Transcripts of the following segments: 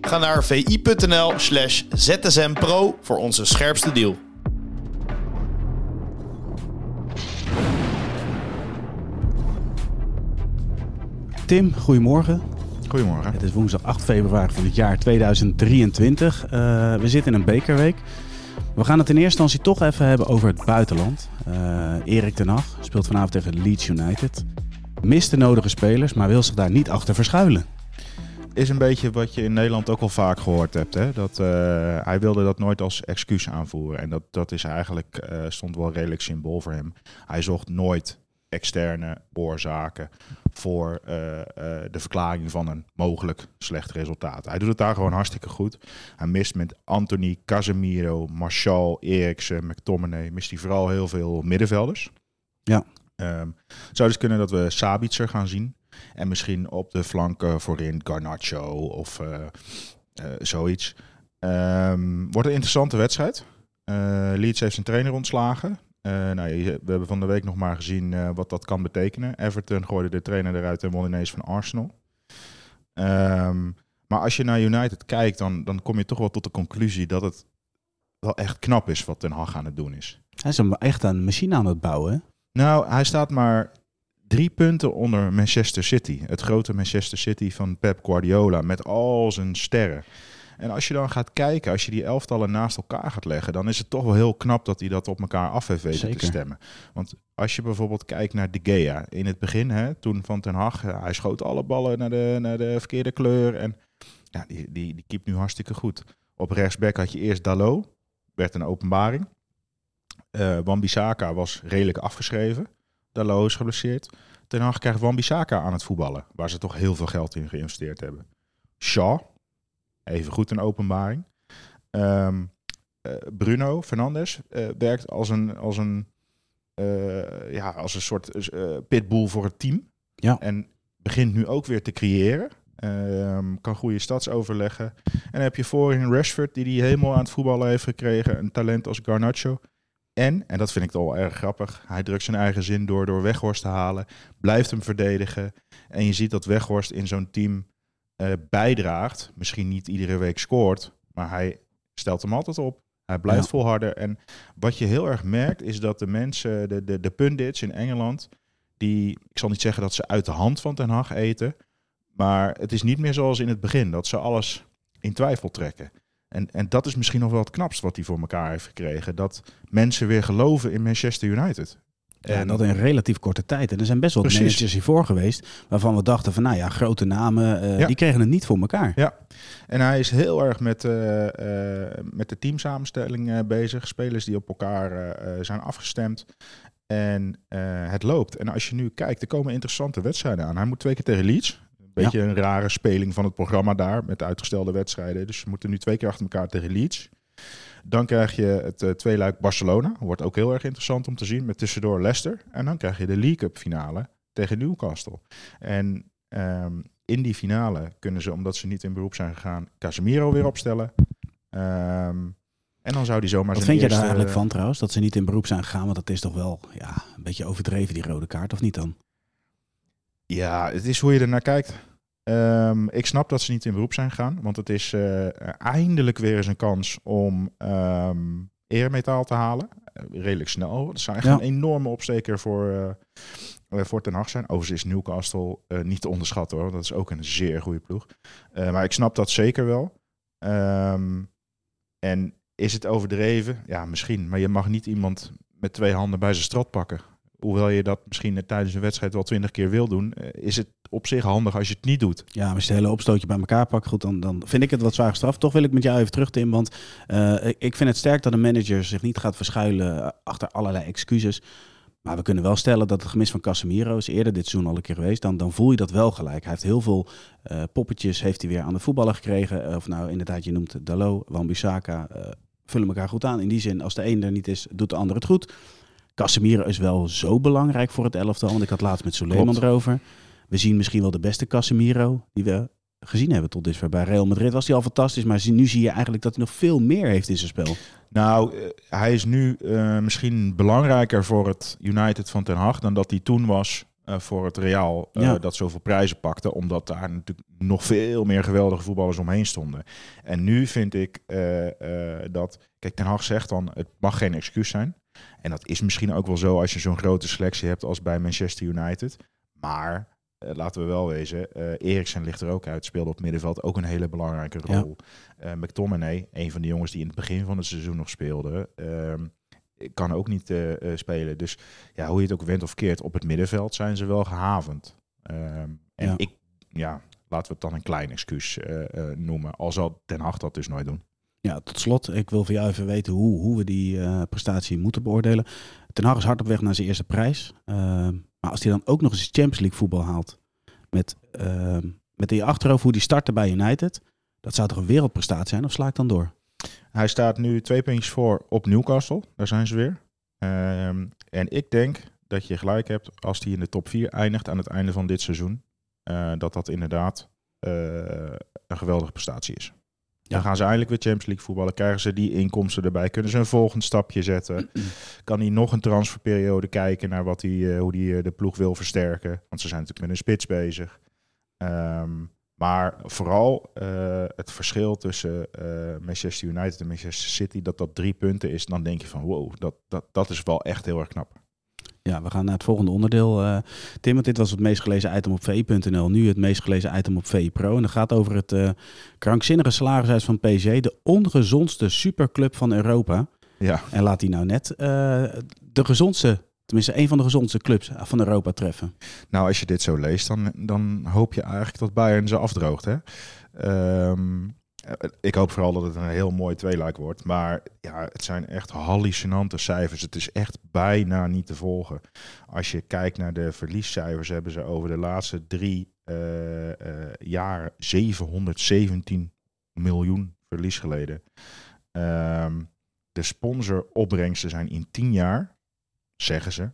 Ga naar vi.nl slash zsmpro voor onze scherpste deal. Tim, goedemorgen. Goedemorgen. Het is woensdag 8 februari van het jaar 2023. Eh, we zitten in een bekerweek. We gaan het in eerste instantie toch even hebben over het buitenland. Uh, Erik ten Hag speelt vanavond tegen Leeds United. Mist de nodige spelers, maar wil zich daar niet achter verschuilen. Is een beetje wat je in Nederland ook al vaak gehoord hebt. Hè? Dat, uh, hij wilde dat nooit als excuus aanvoeren. En dat, dat is eigenlijk, uh, stond wel redelijk symbool voor hem. Hij zocht nooit externe oorzaken voor uh, de verklaring van een mogelijk slecht resultaat. Hij doet het daar gewoon hartstikke goed. Hij mist met Anthony, Casemiro, Marshall, Eriksen, McTominay, mist hij vooral heel veel middenvelders. Ja. Um, zou dus kunnen dat we Sabitzer gaan zien. En misschien op de flanken voorin Garnacho of uh, zoiets. Um, wordt een interessante wedstrijd. Leeds heeft zijn trainer ontslagen. Uh, nou, we hebben van de week nog maar gezien uh, wat dat kan betekenen. Everton gooide de trainer eruit en won ineens van Arsenal. Um, maar als je naar United kijkt, dan, dan kom je toch wel tot de conclusie dat het wel echt knap is wat Ten Hag aan het doen is. Hij is echt een machine aan het bouwen. Nou, hij staat maar drie punten onder Manchester City. Het grote Manchester City van Pep Guardiola met al zijn sterren. En als je dan gaat kijken, als je die elftallen naast elkaar gaat leggen, dan is het toch wel heel knap dat hij dat op elkaar af heeft weten Zeker. te stemmen. Want als je bijvoorbeeld kijkt naar De Gea in het begin, hè, toen van Ten Hag, hij schoot alle ballen naar de, naar de verkeerde kleur en ja, die, die, die keept nu hartstikke goed. Op rechtsback had je eerst Dalot, werd een openbaring. Uh, Wan-Bissaka was redelijk afgeschreven. Dalot is geblesseerd. Ten Hag krijgt Wan-Bissaka aan het voetballen, waar ze toch heel veel geld in geïnvesteerd hebben. Shaw, even goed een openbaring. Um, uh, Bruno Fernandes uh, werkt als een, als een, uh, ja, als een soort pitbull voor het team. Ja. En begint nu ook weer te creëren. Um, kan goede stads overleggen. En dan heb je voorin Rashford, die die helemaal aan het voetballen heeft gekregen. Een talent als Garnacho. En, en dat vind ik wel erg grappig, hij drukt zijn eigen zin door door Weghorst te halen. Blijft hem verdedigen. En je ziet dat Weghorst in zo'n team uh, bijdraagt. Misschien niet iedere week scoort, maar hij stelt hem altijd op. Hij blijft ja. volharden. En wat je heel erg merkt, is dat de mensen, de, de, de pundits in Engeland, die, ik zal niet zeggen dat ze uit de hand van Ten Hag eten, maar het is niet meer zoals in het begin, dat ze alles in twijfel trekken. En, en dat is misschien nog wel het knapst wat hij voor elkaar heeft gekregen. Dat mensen weer geloven in Manchester United. Ja, en dat in relatief korte tijd. En er zijn best wel Precies. managers hiervoor geweest waarvan we dachten van, nou ja, grote namen, uh, ja. die kregen het niet voor elkaar. Ja, en hij is heel erg met, uh, uh, met de teamsamenstelling bezig. Spelers die op elkaar zijn afgestemd. En het loopt. En als je nu kijkt, er komen interessante wedstrijden aan. Hij moet twee keer tegen Leeds. Een beetje een rare speling van het programma daar met uitgestelde wedstrijden. Dus we moeten nu twee keer achter elkaar tegen Leeds. Dan krijg je het uh, tweeluik Barcelona. Wordt ook heel erg interessant om te zien. Met tussendoor Leicester. En dan krijg je de League Cup finale tegen Newcastle. En um, in die finale kunnen ze, omdat ze niet in beroep zijn gegaan, Casemiro weer opstellen. Um, en dan zou die zomaar Wat vind je daar eigenlijk van trouwens? Dat ze niet in beroep zijn gegaan? Want dat is toch wel ja, een beetje overdreven, die rode kaart, of niet dan? Ja, het is hoe je er naar kijkt. Um, ik snap dat ze niet in beroep zijn gegaan, want het is uh, eindelijk weer eens een kans om um, eermetaal te halen. Uh, redelijk snel. Dat zou echt ja. een enorme opsteker voor, uh, voor Ten Hag zijn. Overigens is Newcastle niet te onderschatten hoor, dat is ook een zeer goede ploeg. maar ik snap dat zeker wel. Um, en is het overdreven? Ja, misschien. Maar je mag niet iemand met twee handen bij zijn strot pakken. Hoewel je dat misschien tijdens een wedstrijd wel twintig keer wil doen, is het op zich handig als je het niet doet. Ja, maar als je het hele opstootje bij elkaar pakt, goed, dan, dan vind ik het wat zwaar gestraft. Toch wil ik met jou even terug, Tim, want uh, ik vind het sterk dat een manager zich niet gaat verschuilen achter allerlei excuses. maar we kunnen wel stellen dat het gemis van Casemiro is eerder dit seizoen al een keer geweest. Dan, dan voel je dat wel gelijk. Hij heeft heel veel eh, poppetjes heeft hij weer aan de voetballen gekregen. Eh, of nou inderdaad, je noemt Dalot, Wan-Bissaka. eh, vullen elkaar goed aan. In die zin, als de een er niet is, doet de ander het goed. Casemiro is wel zo belangrijk voor het elftal. Want ik had laatst met Suleiman Klopt. erover. We zien misschien wel de beste Casemiro die we gezien hebben tot dusver. Bij Real Madrid was hij al fantastisch. Maar nu zie je eigenlijk dat hij nog veel meer heeft in zijn spel. Nou, eh, hij is nu eh, misschien belangrijker voor het United van Ten Hag dan dat hij toen was eh, voor het Real. Ja. Dat zoveel prijzen pakte, omdat daar natuurlijk nog veel meer geweldige voetballers omheen stonden. En nu vind ik dat, kijk, Ten Hag zegt dan, het mag geen excuus zijn. En dat is misschien ook wel zo als je zo'n grote selectie hebt als bij Manchester United. Maar eh, laten we wel wezen, eh Eriksen ligt er ook uit, speelde op middenveld ook een hele belangrijke Ja. rol. Eh McTominay, een van de jongens die in het begin van het seizoen nog speelde, ehm, kan ook niet spelen. Dus ja, hoe je het ook went of keert, op het middenveld zijn ze wel gehavend. Ehm, en Ja. ik, ja, laten we het dan een klein excuus noemen. Al zal Ten Hag dat dus nooit doen. Ja, tot slot, ik wil van jou even weten hoe, hoe we die eh, prestatie moeten beoordelen. Ten Hag is hard op weg naar zijn eerste prijs. Ehm, maar als hij dan ook nog eens Champions League voetbal haalt, met, ehm, met in je achterhoofd hoe die startte bij United, dat zou toch een wereldprestatie zijn, of sla ik dan door? Hij staat nu twee puntjes voor op Newcastle. Daar zijn ze weer. Ehm, en ik denk dat je gelijk hebt als hij in de top 4 eindigt aan het einde van dit seizoen. eh, dat dat inderdaad eh, een geweldige prestatie is. Dan gaan ze eindelijk weer Champions League voetballen. Krijgen ze die inkomsten erbij. Kunnen ze een volgend stapje zetten. Kan hij nog een transferperiode kijken naar wat hij, eh, hoe hij de ploeg wil versterken. Want ze zijn natuurlijk met een spits bezig. Ehm, maar vooral eh, het verschil tussen eh, Manchester United en Manchester City, dat dat drie punten is, dan denk je van wow, dat, dat, dat is wel echt heel erg knap. Ja, we gaan naar het volgende onderdeel. eh Tim, want dit was het meest gelezen item op VI.nl. Nu het meest gelezen item op VI Pro. En dat gaat over het eh, krankzinnige salarishuis van PSG. De ongezondste superclub van Europa. Ja, En laat die nou net eh, de gezondste, tenminste een van de gezondste clubs van Europa treffen. nou als je dit zo leest, dan, dan hoop je eigenlijk dat Bayern ze afdroogt. Hè? Ehm, eh, ik hoop vooral dat het een heel mooi tweeluik wordt. Maar ja, het zijn echt hallucinante cijfers. Het is echt bijna niet te volgen. Als je kijkt naar de verliescijfers, hebben ze over de laatste drie eh, eh, jaar 717 miljoen verlies geleden. Ehm, de sponsoropbrengsten zijn in 10 jaar, zeggen ze,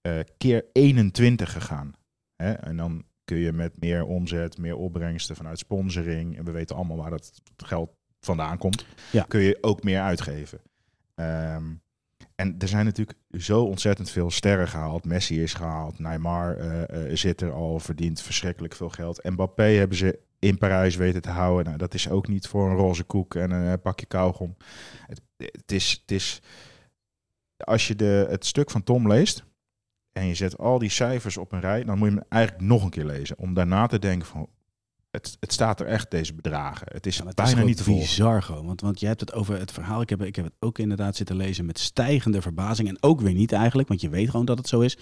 eh, keer 21 gegaan. Hè? En dan kun je met meer omzet, meer opbrengsten vanuit sponsoring, en we weten allemaal waar dat geld vandaan komt, Ja. kun je ook meer uitgeven. Ehm, en er zijn natuurlijk zo ontzettend veel sterren gehaald. Messi is gehaald, Neymar eh, eh, zit er al, verdient verschrikkelijk veel geld. Mbappé hebben ze in Parijs weten te houden. Nou, dat is ook niet voor een roze koek en een eh, pakje kauwgom. Het, het, is, het is, als je de, het stuk van Tom leest en je zet al die cijfers op een rij, dan moet je hem eigenlijk nog een keer lezen. Om daarna te denken van, het, het staat er echt, deze bedragen. Het is Ja, het is bijna toch niet te bizar gewoon. Want, want je hebt het over het verhaal. Ik heb, ik heb het ook inderdaad zitten lezen met stijgende verbazing. En ook weer niet eigenlijk, want je weet gewoon dat het zo is.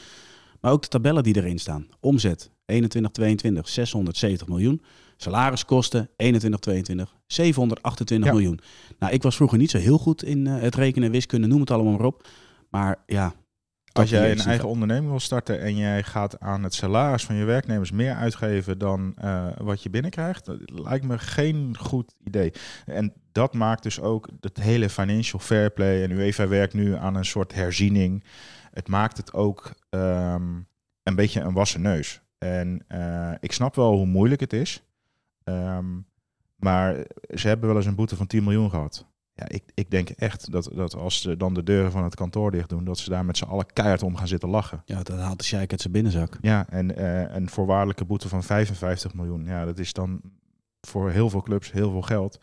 Maar ook de tabellen die erin staan. Omzet 21, 22, 670 miljoen. Salariskosten 21, 22, 728 Ja. miljoen. Nou, ik was vroeger niet zo heel goed in eh, het rekenen, wiskunde, noem het allemaal maar op. Maar ja. Als jij een eigen onderneming wil starten en jij gaat aan het salaris van je werknemers meer uitgeven dan eh, wat je binnenkrijgt, dat lijkt me geen goed idee. En dat maakt dus ook het hele financial fair play. En UEFA werkt nu aan een soort herziening. Het maakt het ook ehm, een beetje een wassen neus. En eh, ik snap wel hoe moeilijk het is. Ehm, maar ze hebben wel eens een boete van 10 miljoen gehad. Ja, ik, ik denk echt dat, dat als ze dan de deuren van het kantoor dicht doen, dat ze daar met z'n allen keihard om gaan zitten lachen. Ja, dat haalt de sheik uit zijn binnenzak. Ja, en eh, een voorwaardelijke boete van 55 miljoen. Ja, dat is dan voor heel veel clubs heel veel geld.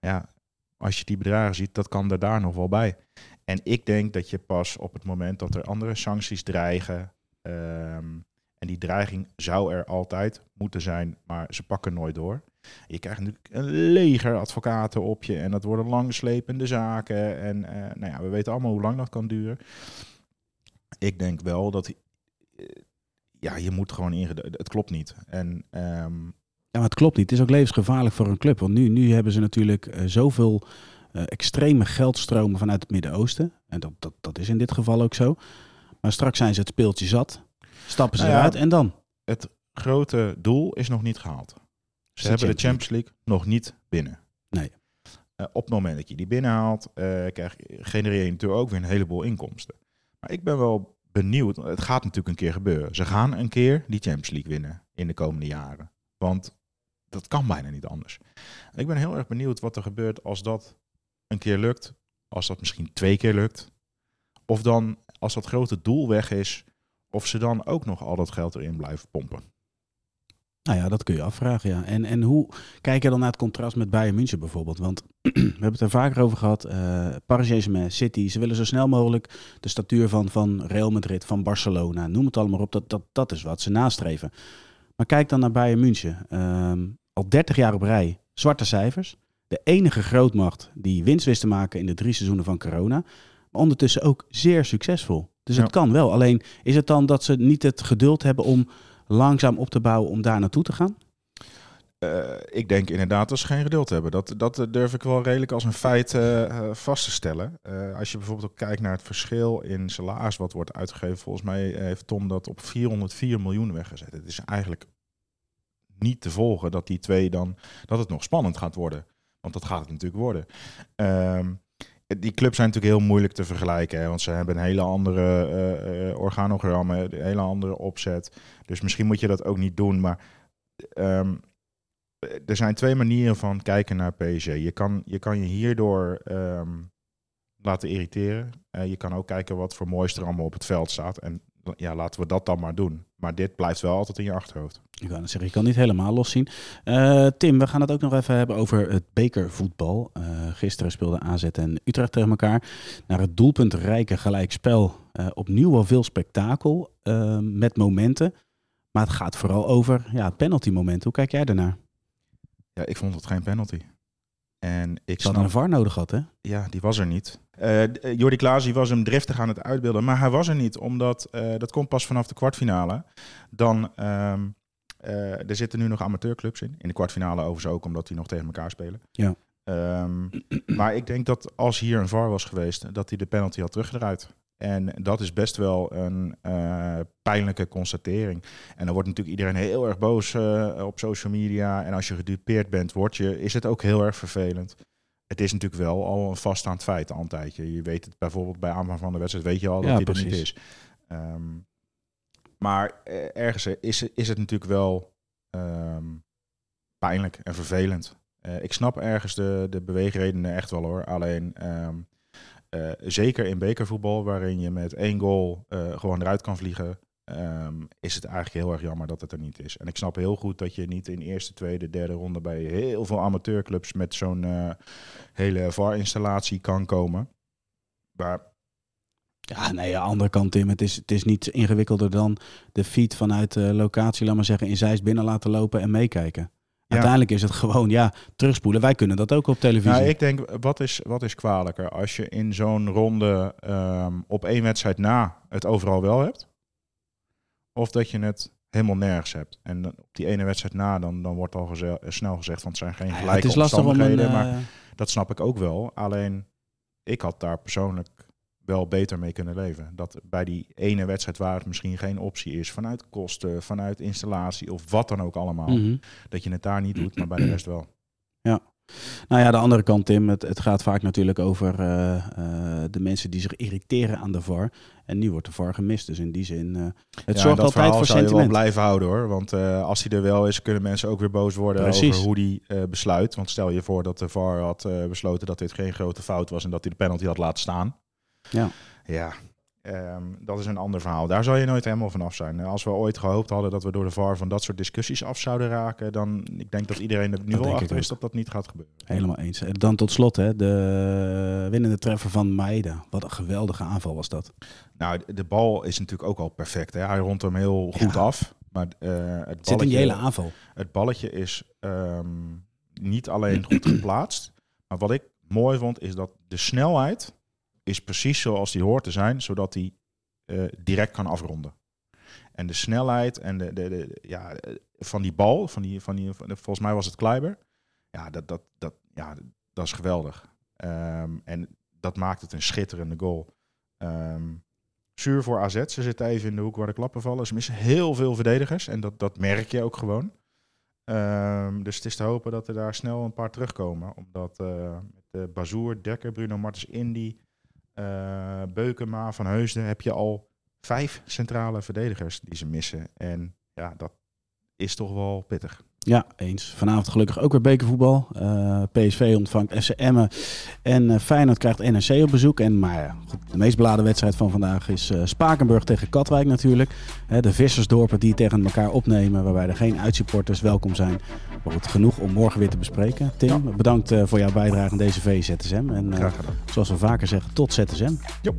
Ja, als je die bedragen ziet, dat kan er daar nog wel bij. En ik denk dat je pas op het moment dat er andere sancties dreigen. ehm, en die dreiging zou er altijd moeten zijn, maar ze pakken nooit door. Je krijgt natuurlijk een leger advocaten op je en dat worden langslepende zaken. En eh, nou ja, we weten allemaal hoe lang dat kan duren. Ik denk wel dat eh, ja, je moet gewoon inge... Het klopt niet. En ehm, Ja, maar het klopt niet. Het is ook levensgevaarlijk voor een club. Want nu, nu hebben ze natuurlijk eh, zoveel extreme geldstromen vanuit het Midden-Oosten. En dat, dat, dat is in dit geval ook zo. Maar straks zijn ze het speeltje zat. Stappen ze Nou ja, eruit en dan? Het grote doel is nog niet gehaald. Ze de hebben de Champions Champions League nog niet binnen. Nee. Eh, op het moment dat je die binnenhaalt, eh krijg, genereer je natuurlijk ook weer een heleboel inkomsten. Maar ik ben wel benieuwd, het gaat natuurlijk een keer gebeuren. Ze gaan een keer die Champions League winnen in de komende jaren. Want dat kan bijna niet anders. Ik ben heel erg benieuwd wat er gebeurt als dat een keer lukt. Als dat misschien twee keer lukt. Of dan, als dat grote doel weg is, of ze dan ook nog al dat geld erin blijven pompen. Nou ja, dat kun je afvragen, ja. En, en hoe kijk je dan naar het contrast met Bayern München bijvoorbeeld? Want we hebben het er vaker over gehad. eh Paris Saint-Germain, City, ze willen zo snel mogelijk de statuur van, van Real Madrid, van Barcelona, noem het allemaal op. Dat, dat, dat is wat ze nastreven. Maar kijk dan naar Bayern München. Ehm, al 30 jaar op rij, zwarte cijfers. De enige grootmacht die winst wist te maken in de drie seizoenen van corona. Maar ondertussen ook zeer succesvol. Dus Ja. het kan wel. Alleen is het dan dat ze niet het geduld hebben om langzaam op te bouwen om daar naartoe te gaan? Eh, ik denk inderdaad dat ze geen geduld hebben. Dat, dat durf ik wel redelijk als een feit eh, eh, vast te stellen. Als je bijvoorbeeld ook kijkt naar het verschil in salaris wat wordt uitgegeven. Volgens mij heeft Tom dat op 404 miljoen weggezet. Het is eigenlijk niet te volgen dat die twee dan, dat het nog spannend gaat worden. Want dat gaat het natuurlijk worden. Ehm, die clubs zijn natuurlijk heel moeilijk te vergelijken. Want ze hebben een hele andere eh, organogrammen, een hele andere opzet. Dus misschien moet je dat ook niet doen. Maar ehm, er zijn twee manieren van kijken naar PSG. Je kan je, kan je hierdoor ehm, laten irriteren. Je kan ook kijken wat voor moois er allemaal op het veld staat. En ja, laten we dat dan maar doen. Maar dit blijft wel altijd in je achterhoofd. Ik net zeggen, je kan niet helemaal loszien. Eh Tim, we gaan het ook nog even hebben over het bekervoetbal. Eh, gisteren speelden AZ en Utrecht tegen elkaar. Naar het doelpuntrijke gelijkspel. Eh, opnieuw wel veel spektakel met momenten. Maar het gaat vooral over ja, het penalty-moment. Hoe kijk jij daarnaar? Ja, ik vond het geen penalty. En ik snap, een VAR nodig gehad, hè? ja, die was er niet. Eh, Jordi Klaas was hem driftig aan het uitbeelden, maar hij was er niet, omdat dat komt pas vanaf de kwartfinale. Dan, ehm, eh, er zitten nu nog amateurclubs in. In de kwartfinale overigens ook, omdat die nog tegen elkaar spelen. Ja. Ehm, maar ik denk dat als hier een VAR was geweest, dat hij de penalty had teruggedraaid. En dat is best wel een eh, pijnlijke constatering. En dan wordt natuurlijk iedereen heel erg boos eh, op social media. En als je gedupeerd bent, word je, is het ook heel erg vervelend. Het is natuurlijk wel al een vaststaand feit al een tijdje. Je weet het bijvoorbeeld bij aanvang van de wedstrijd, weet je al dat Ja, er niet is. Ehm, maar eh, ergens is, is het natuurlijk wel ehm, pijnlijk en vervelend. Eh, ik snap ergens de, de beweegredenen echt wel hoor. Alleen ehm, eh, zeker in bekervoetbal, waarin je met één goal eh, gewoon eruit kan vliegen, ehm, is het eigenlijk heel erg jammer dat het er niet is. En ik snap heel goed dat je niet in eerste, tweede, derde ronde bij heel veel amateurclubs met zo'n eh, hele VAR-installatie kan komen. Maar Ja, nee, aan de andere kant, Tim. Het is, het is niet ingewikkelder dan de feed vanuit de locatie, laat maar zeggen, in Zeist binnen laten lopen en meekijken. Ja. Uiteindelijk is het gewoon, ja, terugspoelen. Wij kunnen dat ook op televisie. Nou, ik denk, wat is, wat is kwalijker? Als je in zo'n ronde ehm, op één wedstrijd na het overal wel hebt. Of dat je het helemaal nergens hebt. En op die ene wedstrijd na, dan, dan wordt al geze- snel gezegd van het zijn geen Ja, gelijke het is lastig om een... maar eh, dat snap ik ook wel. Alleen, ik had daar persoonlijk wel beter mee kunnen leven. Dat bij die ene wedstrijd waar het misschien geen optie is, vanuit kosten, vanuit installatie of wat dan ook allemaal, mhm. dat je het daar niet doet, maar bij de rest wel. Nou ja, de andere kant, Tim. Het, het gaat vaak natuurlijk over eh, eh, de mensen die zich irriteren aan de VAR. En nu wordt de VAR gemist. Dus in die zin, eh, het Ja, zorgt dat altijd voor zou je wel sentiment. blijven houden hoor. Want als hij er wel is, kunnen mensen ook weer boos worden Precies. over hoe die besluit. Want stel je voor dat de VAR had besloten dat dit geen grote fout was en dat hij de penalty had laten staan. Ja. Ja, ehm, dat is een ander verhaal. Daar zal je nooit helemaal van af zijn. Als we ooit gehoopt hadden dat we door de VAR van dat soort discussies af zouden raken, dan ik denk dat iedereen er nu ik achter is dat dat niet gaat gebeuren. Helemaal eens. En Dan tot slot, hè, de winnende treffer van Maeda. Wat een geweldige aanval was dat. Nou, de, bal is natuurlijk ook al perfect. Hè? Hij rondt hem heel goed Ja. af. Maar eh, het, Het zit in balletje- hele aanval. het balletje is ehm, niet alleen goed geplaatst. Maar wat ik mooi vond, is dat de snelheid is precies zoals die hoort te zijn, zodat hij eh, direct kan afronden. En de snelheid en de, de, de, ja, eh, van die bal, van die, van die, van- volgens mij was het Kleiber. Ja, dat, dat, dat, ja, dat is geweldig. Ehm, en dat maakt het een schitterende goal. Ehm, zuur voor AZ. Ze zitten even in de hoek waar de klappen vallen. Ze missen heel veel verdedigers en dat, dat merk je ook gewoon. Ehm, dus het is te hopen dat er daar snel een paar terugkomen. Omdat uh, met uh, Bazoer, Dekker, Bruno Martens, Indy, uh, Beukema, Van Heusden... heb je al vijf centrale verdedigers die ze missen. En ja, dat is toch wel pittig. Ja, eens. Vanavond gelukkig ook weer bekervoetbal. Uh, PSV ontvangt FC Emmen en uh, Feyenoord krijgt NEC op bezoek. En, maar ja, goed, de meest beladen wedstrijd van vandaag is uh, Spakenburg tegen Katwijk natuurlijk. De vissersdorpen die tegen elkaar opnemen, waarbij er geen uitsupporters welkom zijn. Maar goed, genoeg om morgen weer te bespreken. Tim, ja. bedankt voor jouw bijdrage aan deze VZSM. En Graag gedaan. zoals we vaker zeggen, tot ZSM. Jo.